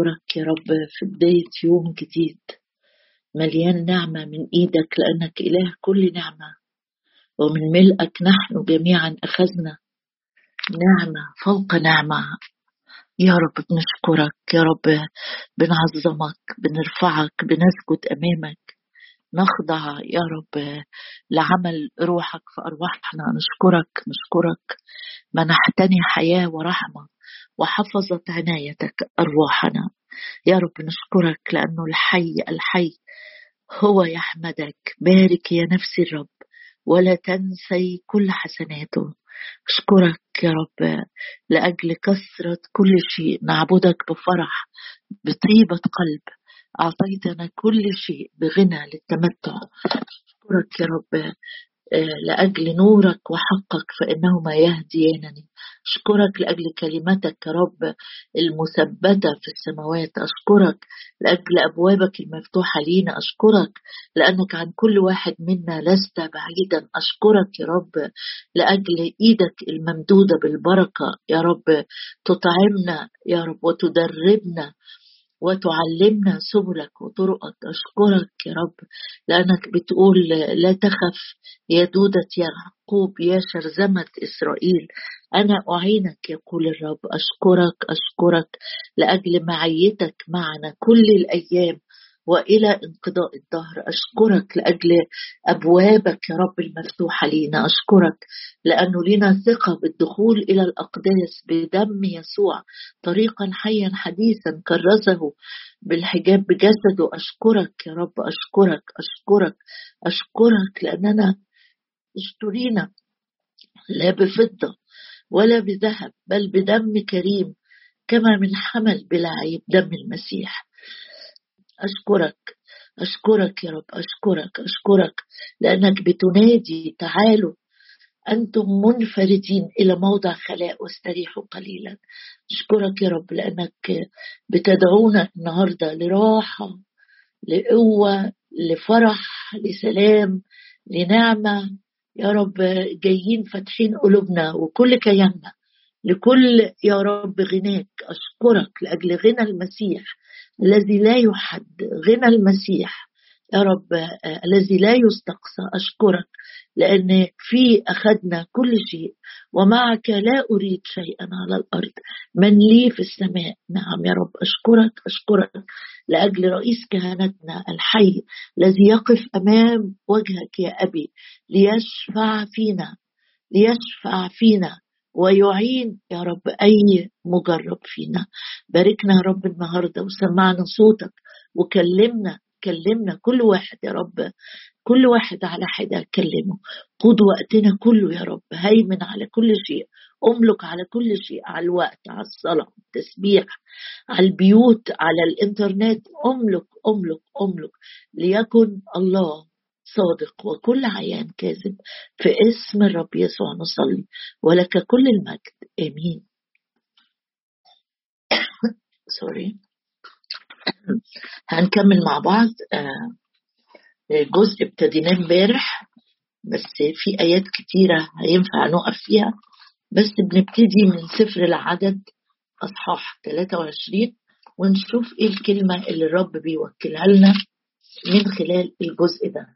أشكرك يا رب في بداية يوم جديد. مليان نعمة من إيدك لأنك إله كل نعمة. ومن ملئك نحن جميعا أخذنا نعمة فوق نعمة. يا رب بنشكرك يا رب بنعظمك بنرفعك بنسجد أمامك. نخضع يا رب لعمل روحك في أرواحنا نشكرك. نشكرك منحتني حياة ورحمة. وحفظت عنايتك أرواحنا. يا رب نشكرك لأنه الحي الحي هو يحمدك. بارك يا نفسي الرب ولا تنسي كل حسناته. أشكرك يا رب لأجل كثرة كل شيء. نعبدك بفرح بطيبة قلب. أعطيتنا كل شيء بغنى للتمتع. أشكرك يا رب آه، لأجل نورك وحقك فإنهما يهديانني. أشكرك لأجل كلمتك يا رب المثبتة في السماوات. أشكرك لأجل أبوابك المفتوحة لينا. أشكرك لأنك عن كل واحد منا لست بعيدا. أشكرك يا رب لأجل إيدك الممدودة بالبركة يا رب تطعمنا يا رب وتدربنا وتعلمنا سبلك وطرقك. أشكرك يا رب لأنك بتقول لا تخف يا دودة يعقوب يا شرذمة إسرائيل. أنا أعينك يقول الرب أشكرك أشكرك لأجل معيتك معنا كل الأيام وإلى انقضاء الدهر. أشكرك لأجل أبوابك يا رب المفتوحة لينا. أشكرك لأنه لنا ثقة بالدخول إلى الأقداس بدم يسوع طريقا حيا حديثا كرسه بالحجاب بجسده. أشكرك يا رب أشكرك أشكرك أشكرك لأننا اشترينا لا بفضة ولا بذهب بل بدم كريم كما من حمل بلا عيب دم المسيح. أشكرك أشكرك يا رب أشكرك أشكرك لأنك بتنادي تعالوا أنتم منفردين إلى موضع خلاء واستريحوا قليلا. أشكرك يا رب لأنك بتدعونا النهاردة لراحة لقوة لفرح لسلام لنعمة. يا رب جايين فاتحين قلوبنا وكل كياننا. لكل يا رب غناك أشكرك لأجل غنى المسيح الذي لا يحد غنى المسيح يا رب آه، الذي لا يستقصى. أشكرك لأن في أخذنا كل شيء ومعك لا أريد شيئا على الأرض. من لي في السماء. نعم يا رب أشكرك أشكرك. لأجل رئيس كهنتنا الحي الذي يقف أمام وجهك يا أبي ليشفع فينا ليشفع فينا ويعين يا رب أي مجرب فينا. باركنا يا رب النهاردة وسمعنا صوتك وكلمنا كلمنا كل واحد يا رب كل واحد على حدة كلمه. قود وقتنا كله يا رب هيمن على كل شيء. أملك على كل شيء على الوقت على الصلاة التسبيح على البيوت على الإنترنت. أملك أملك أملك. ليكن الله صادق وكل عيان كاذب في اسم الرب يسوع نصلي. ولك كل المجد. آمين. سوري هنكمل مع بعض. آه، جزء ابتديناه امبارح بس في آيات كتيرة هينفع نقف فيها. بس بنبتدي من سفر العدد أصحاح 23 ونشوف إيه الكلمة اللي الرب بيوكلها لنا من خلال الجزء ده.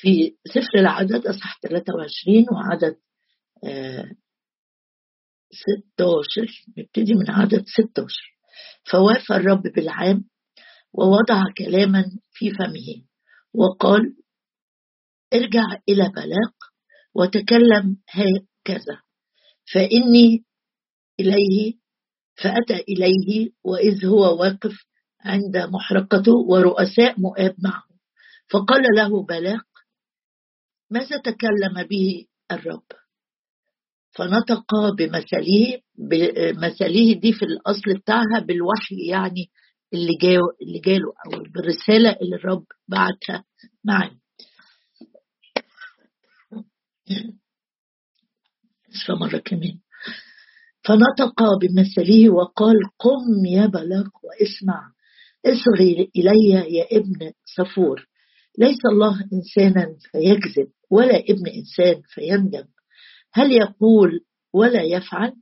في سفر العدد أصح 23 وعدد 16 آه، نبتدي من عدد 16 فوافى الرب بالعام ووضع كلاما في فمه وقال ارجع إلى بلاق وتكلم هكذا فإني إليه فأتى إليه وإذ هو واقف عند محرقته ورؤساء مؤاب معه. فقال له بلاق ماذا تكلم به الرب؟ فنطق بمثله بمثله دي في الأصل بتاعها بالوحي يعني اللي جاله اللي جاله أو بالرسالة اللي الرب بعتها معي. مره كمان فنطق بمثله وقال قم يا بلاق واسمع اصغي إلي يا ابن صفور. ليس الله إنسانا فيكذب ولا ابن إنسان فيندم. هل يقول ولا يفعل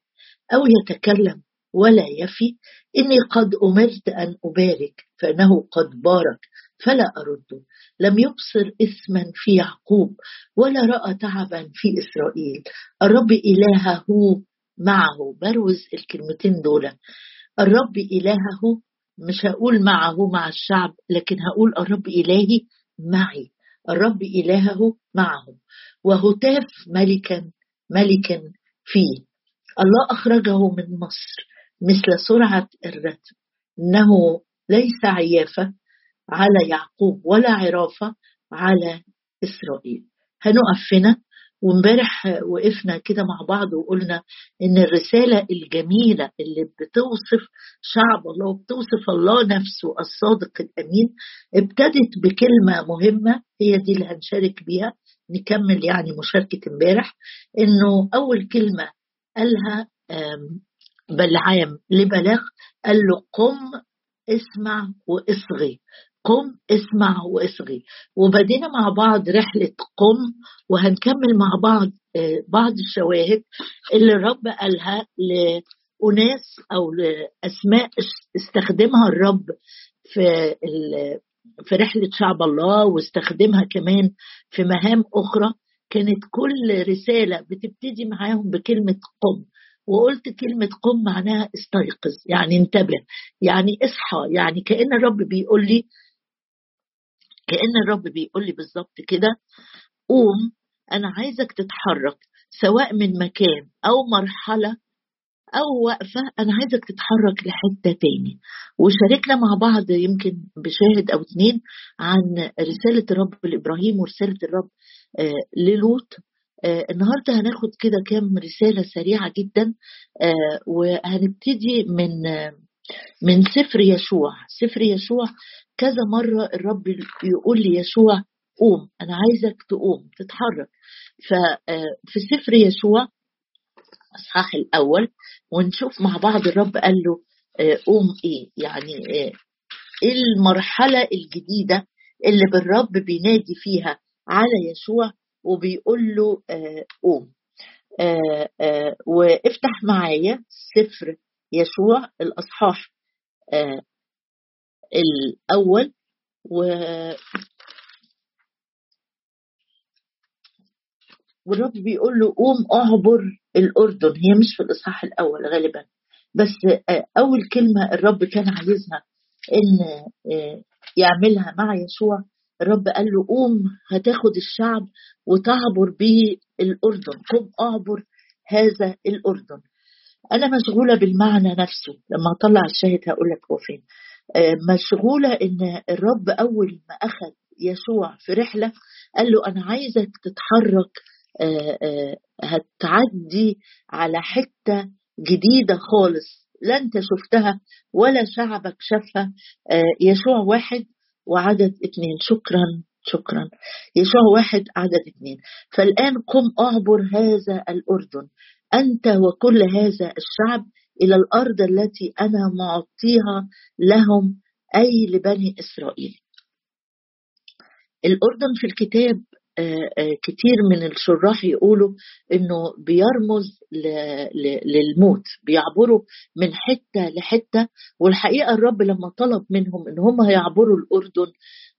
أو يتكلم ولا يفي؟ إني قد أمرت أن أبارك فإنه قد بارك. فلا أرده لم يبصر إثما في يعقوب ولا رأى تعبا في إسرائيل. الرب إلهه معه. بروز الكلمتين دول. الرب إلهه مش هقول معه مع الشعب لكن هقول الرب إلهي معي. الرب إلهه معه. وهتاف ملكا ملكا فيه. الله أخرجه من مصر مثل سرعة الرتم إنه ليس عيافة. على يعقوب ولا عرافة على إسرائيل. هنقف هنا وامبارح وقفنا كده مع بعض وقلنا إن الرسالة الجميلة اللي بتوصف شعب الله وبتوصف الله نفسه الصادق الأمين ابتدت بكلمة مهمة هي دي اللي هنشارك بيها نكمل يعني مشاركة امبارح إنه أول كلمة قالها بلعام لبلاغ قال له قم اسمع وإصغي. قم اسمع واصغي. وبدينا مع بعض رحلة قم وهنكمل مع بعض آه، بعض الشواهد اللي الرب قالها لأناس أو لأسماء استخدمها الرب في في رحلة شعب الله واستخدمها كمان في مهام أخرى. كانت كل رسالة بتبتدي معاهم بكلمة قم. وقلت كلمة قم معناها استيقظ يعني انتبه يعني اصحى يعني كأن الرب بيقول لي كأن الرب بيقول لي بالظبط كده قوم أنا عايزك تتحرك سواء من مكان أو مرحلة أو وقفة أنا عايزك تتحرك لحتة تاني. وشاركنا مع بعض يمكن بشاهد أو اتنين عن رسالة الرب لإبراهيم ورسالة الرب آه للوط. آه النهارده هناخد كده كام رسالة سريعة جدا آه وهنبتدي من من سفر يشوع سفر يشوع كذا مرة الرب يقول لي يشوع قوم أنا عايزك تقوم تتحرك. ففي آه، سفر يشوع الأصحاح الأول ونشوف مع بعض الرب قال له آه، قوم إيه؟ يعني آه، إيه المرحلة الجديدة اللي بالرب بينادي فيها على يشوع وبيقول له قوم. وإفتح معايا سفر يشوع الأصحاح الأول و والرب بيقول له قوم اعبر الأردن هي مش في الإصحاح الأول غالبا بس أول كلمة الرب كان عايزها إن يعملها مع يشوع الرب قال له قوم هتاخد الشعب وتعبر به الأردن قم أعبر هذا الأردن. أنا مشغولة بالمعنى نفسه. لما أطلع الشاهد هقول لك هو فين. آه، مشغولة إن الرب أول ما أخذ يسوع في رحلة قال له أنا عايزك تتحرك آه، آه، هتعدي على حتة جديدة خالص. لا أنت شفتها ولا شعبك شافها. يسوع واحد وعدد اثنين شكرا شكرا. يسوع واحد عدد اثنين فالآن قم أعبر هذا الأردن. أنت وكل هذا الشعب إلى الأرض التي أنا معطيها لهم أي لبني إسرائيل. الأردن في الكتاب آه، آه، كتير من الشراح يقولوا إنه بيرمز للموت بيعبروا من حتة لحتة والحقيقة الرب لما طلب منهم إن هم يعبروا الأردن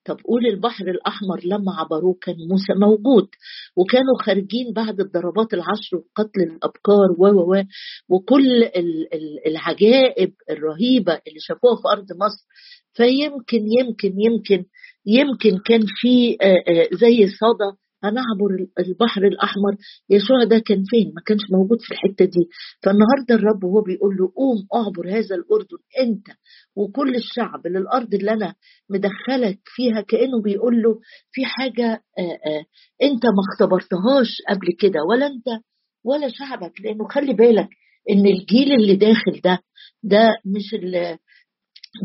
طب قول البحر الأحمر لما عبروه كان موسى موجود وكانوا خارجين بعد الضربات العشر وقتل الأبكار و و وكل العجائب الرهيبة اللي شافوها في أرض مصر. فيمكن يمكن يمكن يمكن كان في زي صدى هنعبر البحر الأحمر يسوع ده كان فين؟ ما كانش موجود في الحتة دي. فالنهاردة الرب وهو بيقول له قوم أعبر هذا الأردن أنت وكل الشعب للأرض اللي أنا مدخلك فيها كأنه بيقول له في حاجة آآ آآ أنت ما اختبرتهاش قبل كده ولا أنت ولا شعبك. لأنه خلي بالك إن الجيل اللي داخل ده ده مش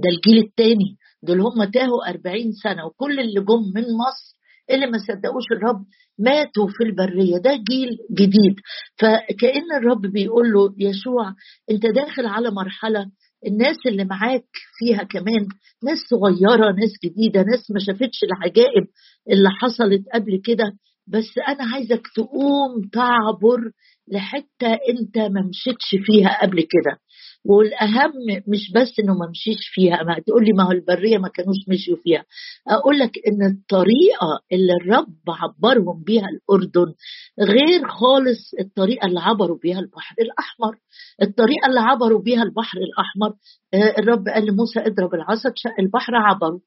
ده الجيل الثاني دول هم تاهوا 40 سنة وكل اللي جم من مصر اللي ما صدقوش الرب ماتوا في البرية. ده جيل جديد. فكأن الرب بيقول له يشوع أنت داخل على مرحلة الناس اللي معاك فيها كمان ناس صغيرة ناس جديدة ناس ما شافتش العجائب اللي حصلت قبل كده بس أنا عايزك تقوم تعبر لحتة أنت ما مشيتش فيها قبل كده. والأهم مش بس إنه ما مشيش فيها ما تقول لي ما هو البرية ما كانوش مشيوا فيها. أقول لك إن الطريقة اللي الرب عبرهم بيها الأردن غير خالص الطريقة اللي عبروا بيها البحر الأحمر. الطريقة اللي عبروا بيها البحر الأحمر آه، الرب قال لموسى اضرب العصا تشق البحر عبروا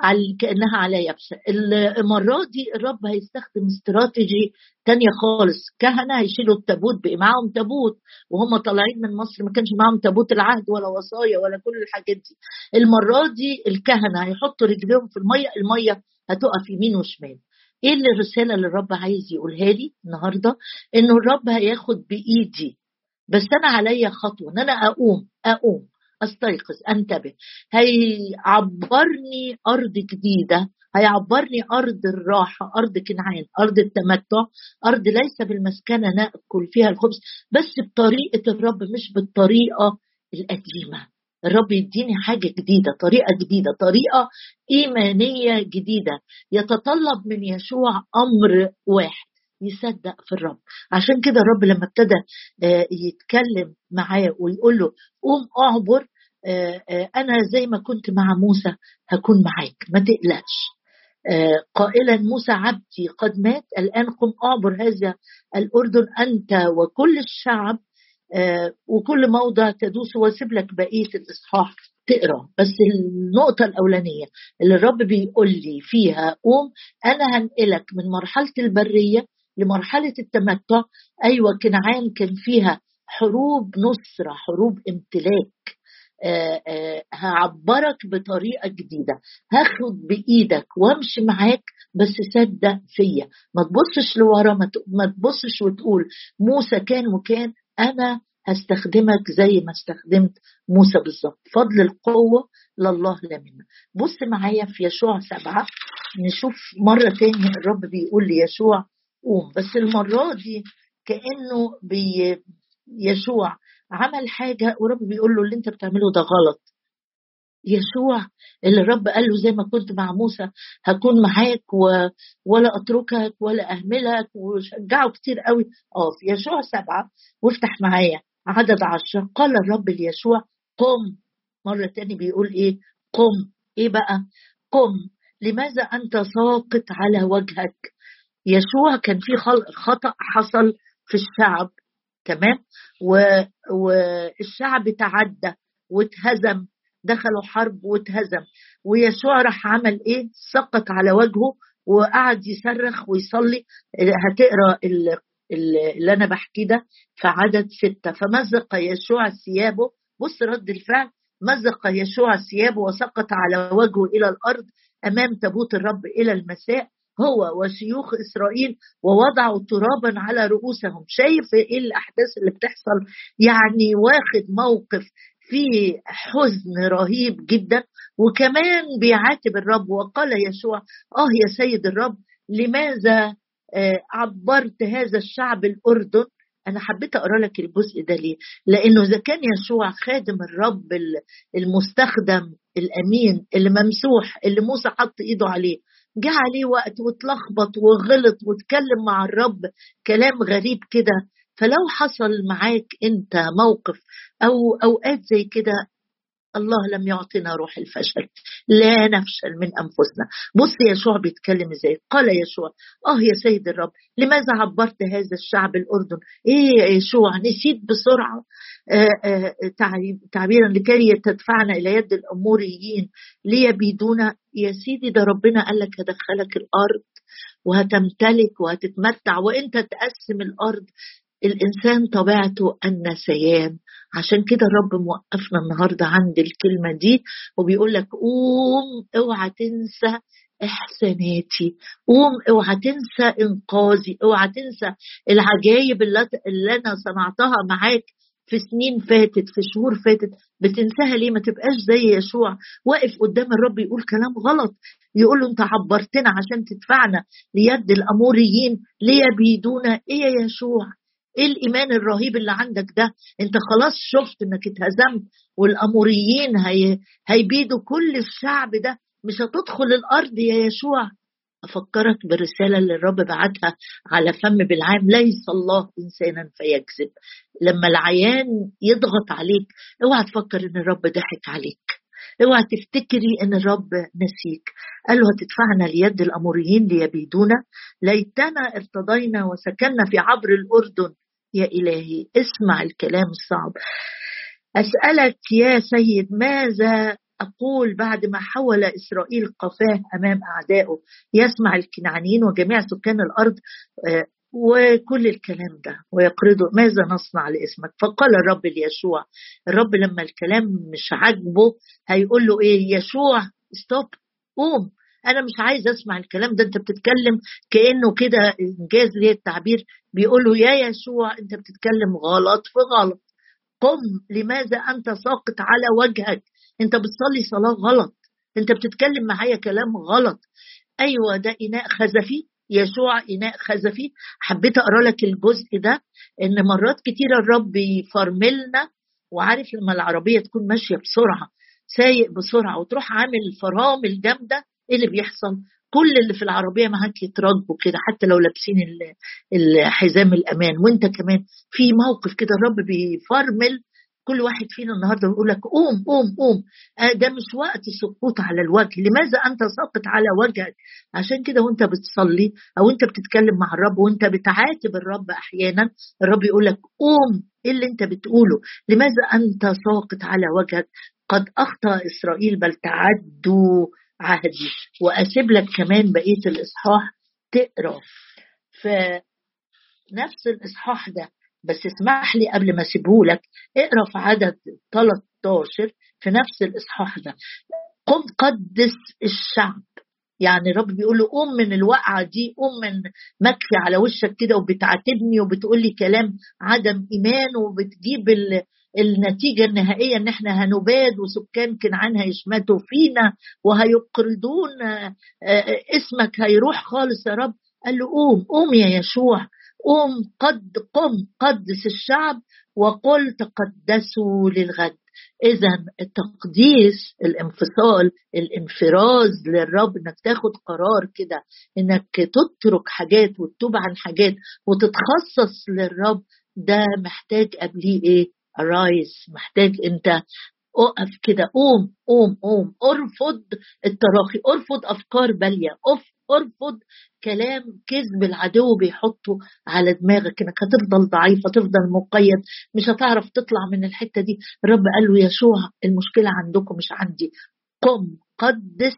على كأنها على يابسه المرة دي الرب هيستخدم استراتيجي تانية خالص. كهنة هيشيلوا التابوت بقى معاهم تابوت وهم طالعين من مصر ما كانش معاهم تابوت العهد ولا وصايا ولا كل الحاجات دي. المرة دي الكهنة هيحطوا رجليهم في المية المية هتقف يمين وشمال. إيه اللي الرسالة اللي الرب عايز يقولها لي النهارده؟ إنه الرب هياخد بإيدي بس أنا عليا خطوة إن أنا أقوم أقوم. أستيقظ أنتبه. هيعبرني أرض جديدة هيعبرني أرض الراحة أرض كنعان أرض التمتع أرض ليس بالمسكنة نأكل فيها الخبز بس بطريقة الرب مش بالطريقة القديمة. الرب يديني حاجة جديدة طريقة جديدة طريقة إيمانية جديدة. يتطلب من يشوع أمر واحد. يصدق في الرب. عشان كده الرب لما ابتدى آه، يتكلم معاه ويقول له قوم اعبر آه، آه، أنا زي ما كنت مع موسى هكون معاك ما تقلقش. قائلا موسى عبدي قد مات الآن قم اعبر هذا الأردن أنت وكل الشعب وكل موضع تدوس واسيب لك بقية الإصحاح تقرأ. بس النقطة الأولانية اللي الرب بيقول لي فيها قوم أنا هنقلك من مرحلة البرية لمرحلة التمتع. أيوه كنعان كان فيها حروب نصرة حروب امتلاك. آه آه هعبرك بطريقة جديدة. هاخد بإيدك وامشي معاك بس صدق فيا. ما تبصش لورا ما تبصش وتقول موسى كان وكان أنا هستخدمك زي ما استخدمت موسى بالظبط. فضل القوة لله لا منا بص معايا في يشوع سبعة. نشوف مرة تاني الرب بيقول ليشوع قوم بس المرة دي كأنه بي يشوع عمل حاجة ورب بيقول له اللي انت بتعمله ده غلط. يشوع اللي الرب قال له زي ما كنت مع موسى هكون معاك و... ولا أتركك ولا أهملك وشجعه كتير قوي. آه في يشوع سبعة وافتح معايا عدد عشرة. قال الرب ليشوع قم. مرة تاني بيقول إيه؟ قم. إيه بقى؟ قم. لماذا أنت ساقط على وجهك؟ يشوع كان في خطأ حصل في الشعب تمام؟ والشعب تعدى واتهزم دخلوا حرب واتهزم. ويشوع راح عمل إيه؟ سقط على وجهه وقعد يصرخ ويصلي. هتقرأ اللي أنا بحكي ده في عدد ستة. فمزق يشوع ثيابه. بص رد الفعل. مزق يشوع ثيابه وسقط على وجهه إلى الأرض أمام تابوت الرب إلى المساء. هو وشيوخ إسرائيل ووضعوا ترابا على رؤوسهم. شايف إيه الأحداث اللي بتحصل؟ يعني واخد موقف فيه حزن رهيب جدا وكمان بيعاتب الرب. وقال يشوع آه يا سيد الرب لماذا آه، عبرت هذا الشعب الأردن؟ أنا حبيت أقرأ لك الجزء ده ليه؟ لأنه إذا كان يشوع خادم الرب المستخدم الأمين اللي ممسوح اللي موسى حط إيده عليه جه عليه وقت واتلخبط وغلط واتكلم مع الرب كلام غريب كده. فلو حصل معاك انت موقف أو أوقات زي كده الله لم يعطنا روح الفشل لا نفشل من أنفسنا. بص يشوع بيتكلم إزاي؟ قال يشوع آه يا سيد الرب لماذا عبرت هذا الشعب الأردن؟ إيه يا يشوع نسيت بسرعة آه آه تعبيرا لكي تدفعنا إلى يد الأموريين. ليبيدونا يا سيدي ده ربنا قال لك هدخلك الأرض وهتمتلك وهتتمتع وانت تقسم الأرض الإنسان طبيعته النسيان عشان كده الرب موقفنا النهارده عند الكلمة دي وبيقول لك قوم اوعى تنسى إحساناتي قوم اوعى تنسى إنقاذي اوعى تنسى العجايب اللي, اللي أنا صنعتها معاك في سنين فاتت في شهور فاتت بتنساها ليه؟ ما تبقاش زي يشوع واقف قدام الرب يقول كلام غلط يقول له أنت عبرتنا عشان تدفعنا ليد الأموريين ليبيدونا إيه يا يشوع إيه الإيمان الرهيب اللي عندك ده؟ أنت خلاص شفت إنك اتهزمت والأموريين هي... هيبيدوا كل الشعب ده. مش هتدخل الأرض يا يشوع أفكرك بالرسالة اللي الرب بعتها على فم بالعام ليس الله إنسانا فيكذب. لما العيان يضغط عليك اوعى تفكر إن الرب ضحك عليك. اوعى تفتكري إن الرب نسيك. قال له هتدفعنا ليد الأموريين ليبيدونا؟ ليتنا ارتضينا وسكننا في عبر الأردن. يا إلهي. اسمع الكلام الصعب. أسألك يا سيد ماذا أقول بعد ما حول إسرائيل قفاه أمام أعدائه؟ يسمع الكنعانيين وجميع سكان الأرض آه، وكل الكلام ده ويقرضوا ماذا نصنع لاسمك؟ فقال الرب ليشوع. الرب لما الكلام مش عاجبه هيقول له إيه؟ يشوع ستوب قوم. أنا مش عايز أسمع الكلام ده. أنت بتتكلم كأنه كده إنجاز ليه التعبير. بيقول له يا يشوع أنت بتتكلم غلط في غلط. قم لماذا أنت ساقط على وجهك؟ أنت بتصلي صلاة غلط. أنت بتتكلم معايا كلام غلط. أيوه ده إناء خزفي. يشوع إناء خزفي. حبيت أقرأ لك الجزء ده إن مرات كتيره الرب يفرملنا وعارف لما العربية تكون ماشية بسرعة سايق بسرعة وتروح عامل فرامل جامدة إيه اللي بيحصل؟ كل اللي في العربية معاك يترجوا كده حتى لو لابسين الحزام الأمان. وأنت كمان في موقف كده الرب بيفرمل كل واحد فينا النهارده بيقول لك قوم قوم قوم. آه، ده مش وقت السقوط على الوجه. لماذا أنت ساقط على وجهك؟ عشان كده وأنت بتصلي أو انت بتتكلم مع الرب وأنت بتعاتب الرب أحيانا الرب يقول لك قوم. إيه اللي أنت بتقوله؟ لماذا أنت ساقط على وجهك؟ قد أخطأ إسرائيل بل تعدوا عهدي وأسيب لك كمان بقية الإصحاح تقرأ. في نفس الإصحاح ده بس اسمح لي قبل ما اسيبهولك اقرأ في عدد 13 في نفس الإصحاح ده. قم قدس الشعب. يعني الرب بيقول له قوم من الوقعة دي قوم من مكفي على وشك كده وبتعاتبني وبتقول لي كلام عدم إيمان وبتجيب النتيجة النهائية إن إحنا هنباد وسكان كنعان هيشمتوا فينا وهيقرضون آه، آه، اسمك هيروح خالص يا رب. قال له قوم قوم يا يشوع قم قد قم قدس الشعب وقل تقدسوا للغد. إذا التقديس الانفصال الانفراز للرب إنك تاخد قرار كده إنك تترك حاجات وتتوب عن حاجات وتتخصص للرب ده محتاج قبليه إيه؟ رايز محتاج انت. اقف كده قوم قوم قوم. ارفض التراخي ارفض افكار باليه ارفض كلام كذب العدو بيحطه على دماغك انك هتفضل ضعيف هتفضل مقيد مش هتعرف تطلع من الحتة دي. الرب قال له يشوع المشكلة عندكم مش عندي. قم قدس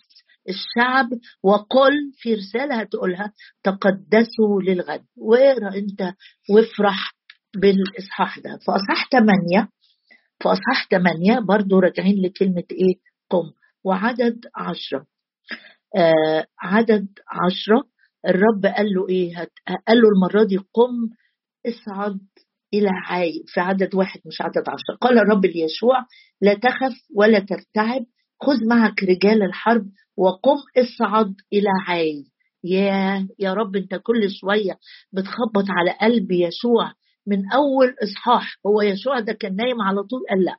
الشعب وقل في رسالة هتقولها. تقدسوا للغد. واقرأ انت وافرح بالإصحاح ده. في اصحاح 8 في اصحاح 8 برضه راجعين لكلمة إيه؟ قم. وعدد عشرة. آه عدد عشرة. الرب قال له إيه؟ قال له المرة دي قم اصعد إلى عاي في عدد واحد مش عدد عشرة. قال الرب ليشوع لا تخف ولا ترتعب خذ معك رجال الحرب وقم اصعد إلى عاي. يا يا رب أنت كل شوية بتخبط على قلب يشوع. من أول إصحاح هو يشوع ده كان نايم على طول قال لا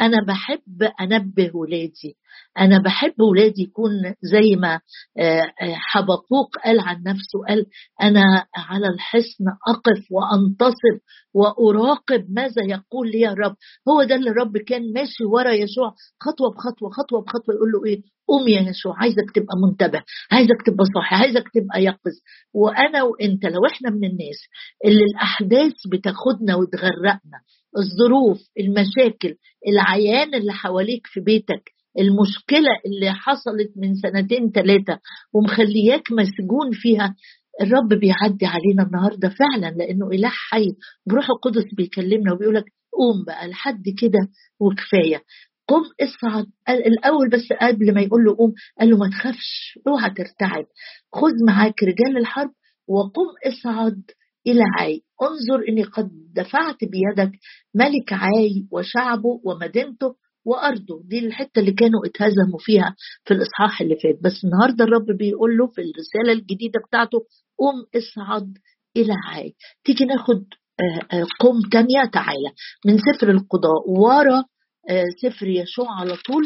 أنا بحب أنبه ولادي. أنا بحب ولادي يكون زي ما آه، آه، حبقوق قال عن نفسه قال أنا على الحصن أقف وانتصر وأراقب ماذا يقول لي يا رب. هو ده اللي الرب كان ماشي ورا يشوع خطوة بخطوة خطوة بخطوة يقول له إيه؟ قوم يا يشوع عايزك تبقى منتبه عايزك تبقى صاحي عايزك تبقى يقظ. وأنا وأنت لو إحنا من الناس اللي الأحداث بتاخدنا وتغرقنا الظروف المشاكل العيان اللي حواليك في بيتك المشكلة اللي حصلت من سنتين ثلاثة ومخلياك مسجون فيها الرب بيعدي علينا النهارده فعلا لأنه إله حي بروح القدس بيكلمنا وبيقول لك قوم بقى لحد كده وكفاية. قم اصعد. الأول بس قبل ما يقول له قوم قال له ما تخافش اوعى ترتعب خذ معاك رجال الحرب وقم اصعد إلى عاي. انظر إني قد دفعت بيدك ملك عاي وشعبه ومدينته وأرضه. دي الحتة اللي كانوا اتهزموا فيها في الإصحاح اللي فات. بس النهارده الرب بيقول له في الرسالة الجديدة بتاعته قم اصعد إلى عاي. تيجي ناخد آه، آه، قم تانية تعالى. من سفر القضاء ورا آه، سفر يشوع على طول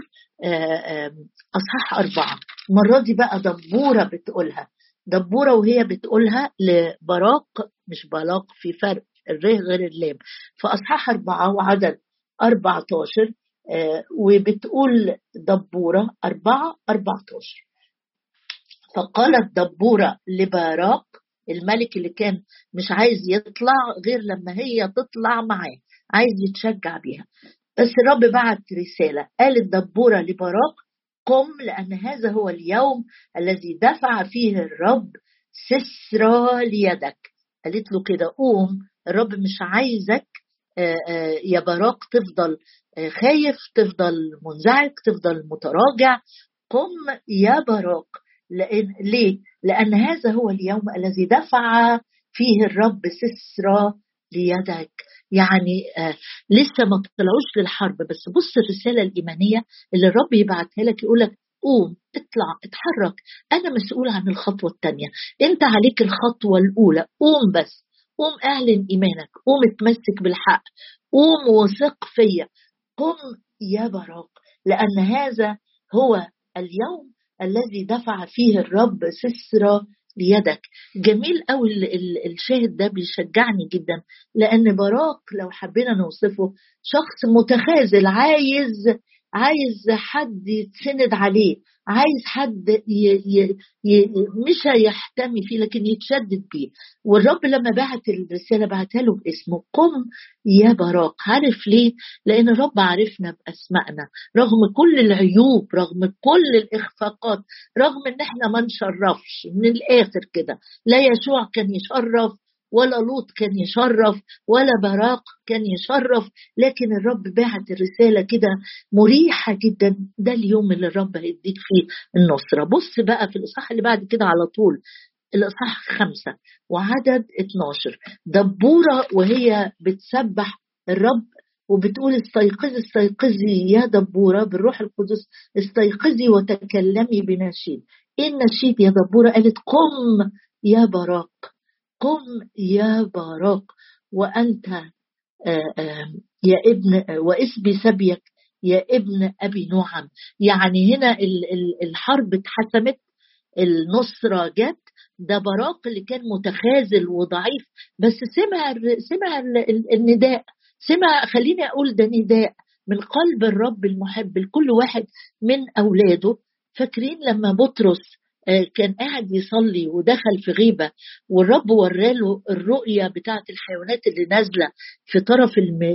إصحاح أربعة. المرة دي بقى دبورة بتقولها. دبورة وهي بتقولها لبراق مش بلاق في فرق الره غير اللام. في إصحاح أربعة وعدد 14 آه، وبتقول دبورة أربعة 14 فقالت دبورة لبراق الملك اللي كان مش عايز يطلع غير لما هي تطلع معاه عايز يتشجع بيها. بس الرب بعت رسالة قالت دبورة لبراق قم لأن هذا هو اليوم الذي دفع فيه الرب سسرى ليدك. قالت له كده قوم الرب مش عايزك آه، آه، يا براق تفضل آه، خايف تفضل منزعج تفضل متراجع. قم يا براق لأن ليه؟ لأن هذا هو اليوم الذي دفع فيه الرب سسرى ليدك يعني آه لسه ما طلعوش للحرب بس بص الرسالة الإيمانية اللي الرب يبعتها لك يقول لك قوم اطلع اتحرك. أنا مسؤول عن الخطوة الثانية أنت عليك الخطوة الأولى. قوم بس. قوم اعلن إيمانك قوم اتمسك بالحق قوم وثق فيا قم يا براق لأن هذا هو اليوم الذي دفع فيه الرب سسرى بيدك. جميل قوي الشاهد ده بيشجعني جدا لأن براق لو حبينا نوصفه شخص متخاذل عايز عايز حد يتسند عليه عايز حد ي... ي... ي... مش هيحتمي فيه لكن يتشدد بيه. والرب لما بعت الرسالة بعتها له باسمه قم يا براق. عارف ليه؟ لأن الرب عرفنا بأسمائنا. رغم كل العيوب رغم كل الإخفاقات رغم إن إحنا ما نشرفش من الآخر كده. لا يشوع كان يشرف ولا لوط كان يشرف ولا براق كان يشرف لكن الرب بعت الرسالة كده مريحة جدا. ده اليوم اللي الرب هيديك فيه النصرة. بص بقى في الإصحاح اللي بعد كده على طول. الإصحاح خمسة وعدد 12 دبورة وهي بتسبح الرب وبتقول استيقظي استيقظي يا دبورة بالروح القدس استيقظي وتكلمي بنشيد. إيه النشيد يا دبورة؟ قالت قم يا براق. قم يا باراق وأنت آه، يا ابن واسبي سبيك يا ابن أبي نعم. يعني هنا الحرب اتحسمت النصرة جت. ده براق اللي كان متخاذل وضعيف. بس سمع سمع النداء. سمع خليني أقول ده نداء من قلب الرب المحب. لكل واحد من أولاده. فاكرين لما بطرس كان قاعد يصلي ودخل في غيبة والرب وراله الرؤية بتاعة الحيوانات اللي نازلة في طرف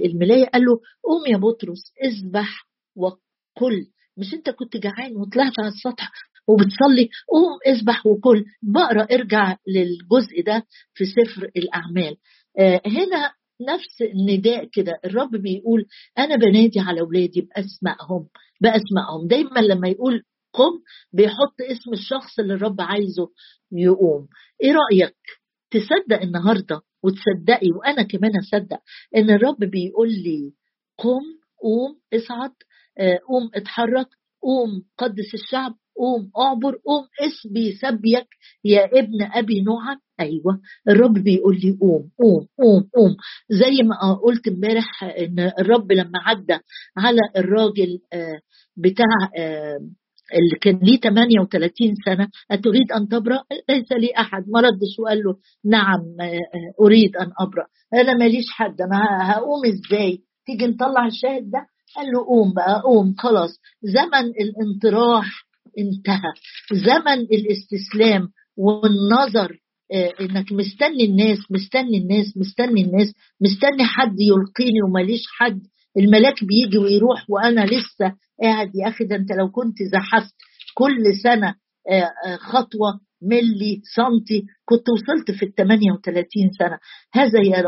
الملاية قال له قوم يا بطرس اذبح وكل. مش أنت كنت جعان وطلعت على السطح وبتصلي؟ قوم اذبح وكل. بقرأ ارجع للجزء ده في سفر الأعمال. آه، هنا نفس النداء كده الرب بيقول أنا بنادي على أولادي بأسمائهم بأسمائهم. دايما لما يقول قم بيحط اسم الشخص اللي الرب عايزه يقوم. إيه رأيك؟ تصدق النهارده وتصدقي وأنا كمان اصدق إن الرب بيقول لي قم قوم اصعد آه، قوم اتحرك قوم قدس الشعب قوم اعبر قوم اسبي سبيك يا ابن أبي نوعا أيوه الرب بيقول لي قوم قوم قوم قوم. زي ما قلت امبارح إن الرب لما عدى على الراجل آه، بتاع آه، اللي كان ليه 38 سنة أتريد أن تبرأ؟ ليس لي أحد ما ردش وقال له نعم آه، أريد أن أبرأ. أنا ماليش حد أنا هقوم إزاي؟ تيجي نطلع الشاهد ده؟ قال له قوم بقى قوم خلاص. زمن الانطراح انتهى. زمن الاستسلام والنظر آه، إنك مستني الناس مستني الناس مستني الناس مستني حد يلقيني وماليش حد. الملاك بيجي ويروح وأنا لسه قاعد يا أخي ده أنت لو كنت زحفت كل سنة آه، آه، خطوة ملي سنتي كنت وصلت في ال 38 سنة. هذا يا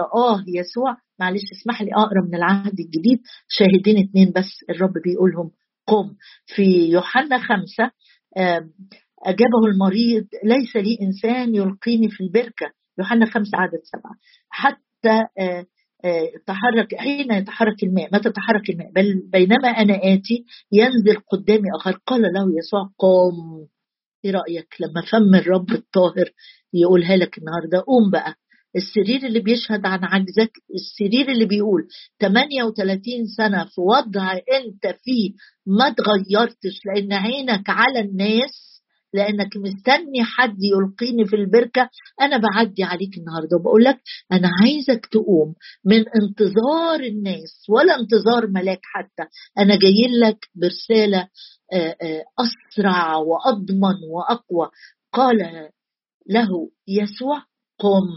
يسوع معلش اسمح لي أقرأ من العهد الجديد شاهدين اتنين بس الرب بيقولهم قم. في يوحنا خمسة أجابه المريض ليس لي إنسان يلقيني في البركة. يوحنا خمسة عدد سبعة. حتى آه، تحرك حين يتحرك الماء متى تحرك الماء؟ بل بينما أنا آتي ينزل قدامي آخر. قال له يسوع قم. إيه رأيك لما فم الرب الطاهر يقولها لك النهاردة؟ قوم بقى. السرير اللي بيشهد عن عجزك السرير اللي بيقول 38 سنة في وضع أنت فيه ما تغيرتش لأن عينك على الناس لأنك مستني حد يلقيني في البركة. أنا بعدي عليك النهارده وبقول لك أنا عايزك تقوم من انتظار الناس ولا انتظار ملاك حتى. أنا جاي لك برسالة أسرع وأضمن وأقوى. قال له يسوع قم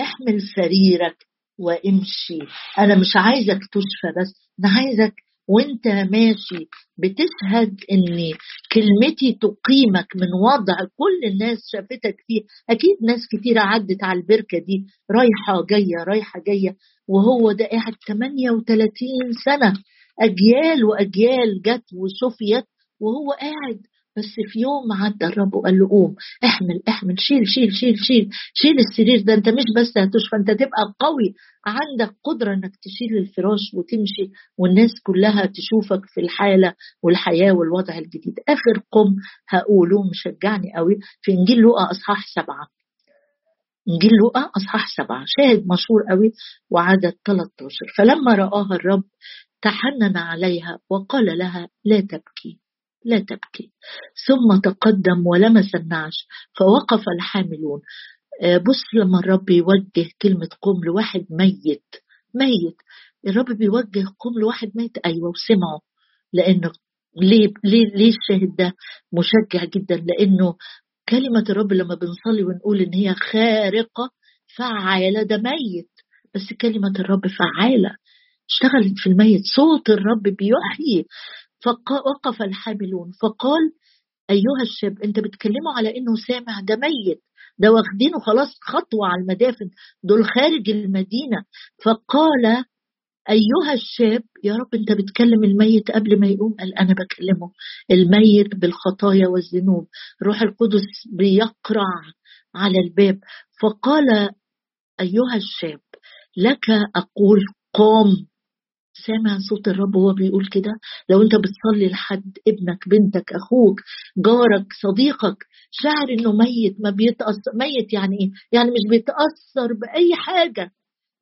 احمل سريرك وامشي. أنا مش عايزك تشفى بس أنا عايزك وانت ماشي بتشهد إن كلمتي تقيمك من وضع كل الناس شافتك فيه. أكيد ناس كتيرة عدت على البركة دي رايحة جاية رايحة جاية وهو ده قاعد 38 سنة. أجيال وأجيال جت وشفيت وهو قاعد بس في يوم عدى الرب وقال له قوم احمل احمل شيل شيل شيل شيل شيل السرير ده انت مش بس هتشفى انت تبقى قوي. عندك قدرة انك تشيل الفراش وتمشي والناس كلها تشوفك في الحالة والحياة والوضع الجديد. آخر قم هقوله مشجعني قوي في إنجيل لوقا أصحاح سبعة. إنجيل لوقا أصحاح سبعة شاهد مشهور قوي وعدد 13 فلما رآها الرب تحنن عليها وقال لها لا تبكي. لا تبكي. ثم تقدم ولمس النعش فوقف الحاملون. آه، بص لما الرب يوجه كلمة قم لواحد ميت. ميت. الرب بيوجه قم لواحد ميت. أيوة وسمعه. لأنه ليه ليه ليه الشاهد ده؟ مشجع جدا. لأنه كلمة الرب لما بنصلي ونقول إن هي خارقة فعالة. ده ميت. بس كلمة الرب فعالة. اشتغلت في الميت. صوت الرب بيحيي. فوقف الحاملون. فقال أيها الشاب أنت بتكلمه على إنه سامع ده ميت. ده واخدينه خلاص خطوة على المدافن. دول خارج المدينة. فقال أيها الشاب يا رب أنت بتكلم الميت قبل ما يقوم. قال أنا بكلمه. الميت بالخطايا والذنوب. روح القدس بيقرع على الباب. فقال أيها الشاب لك أقول قم. سامع صوت الرب وهو بيقول كده لو انت بتصلي لحد ابنك بنتك أخوك جارك صديقك شاعر انه ميت ما بيتأثر ميت يعني إيه؟ يعني مش بيتأثر بأي حاجة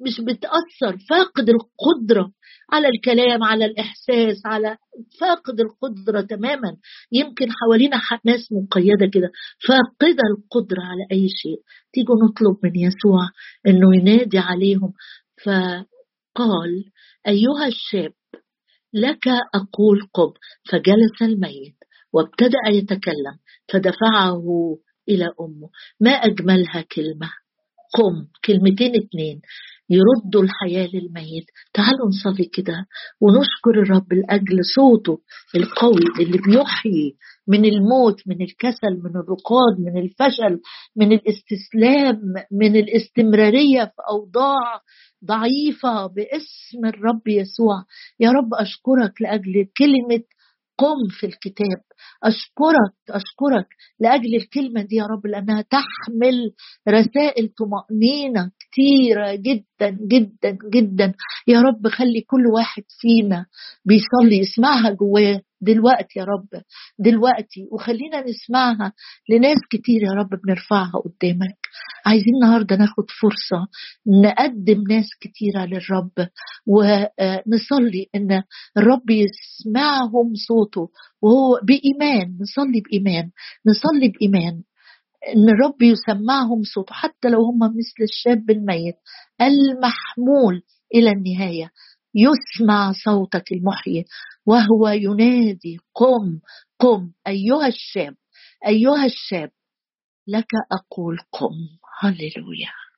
مش بتأثر فاقد القدرة على الكلام على الإحساس على فاقد القدرة تماما. يمكن حوالينا ناس مقيدة كده فاقدة القدرة على أي شيء. تيجوا نطلب من يسوع أنه ينادي عليهم فقال أيها الشاب لك أقول قم فجلس الميت وابتدأ يتكلم فدفعه إلى أمه ما أجملها كلمة؟ قم كلمتين اتنين. يردوا الحياة للميت تعالوا نصلي كده ونشكر الرب لأجل صوته القوي اللي بيحيي من الموت من الكسل من الرقاد من الفشل من الاستسلام من الاستمرارية في أوضاع ضعيفة باسم الرب يسوع. يا رب أشكرك لأجل كلمة قم في الكتاب. أشكرك أشكرك لأجل الكلمة دي يا رب لأنها تحمل رسائل طمأنينة كتيرة جدا جدا جدا. يا رب خلي كل واحد فينا بيصلي يسمعها جواه. دلوقتي يا رب دلوقتي وخلينا نسمعها لناس كتير يا رب بنرفعها قدامك. عايزين النهارده ناخد فرصة نقدم ناس كتيرة للرب ونصلي إن الرب يسمعهم صوته وهو بإيمان نصلي بإيمان نصلي بإيمان إن الرب يسمعهم صوته حتى لو هم مثل الشاب الميت المحمول إلى النهاية. يسمع صوتك المحيي وهو ينادي قم قم أيها الشاب أيها الشاب لك أقول قم. هللويا.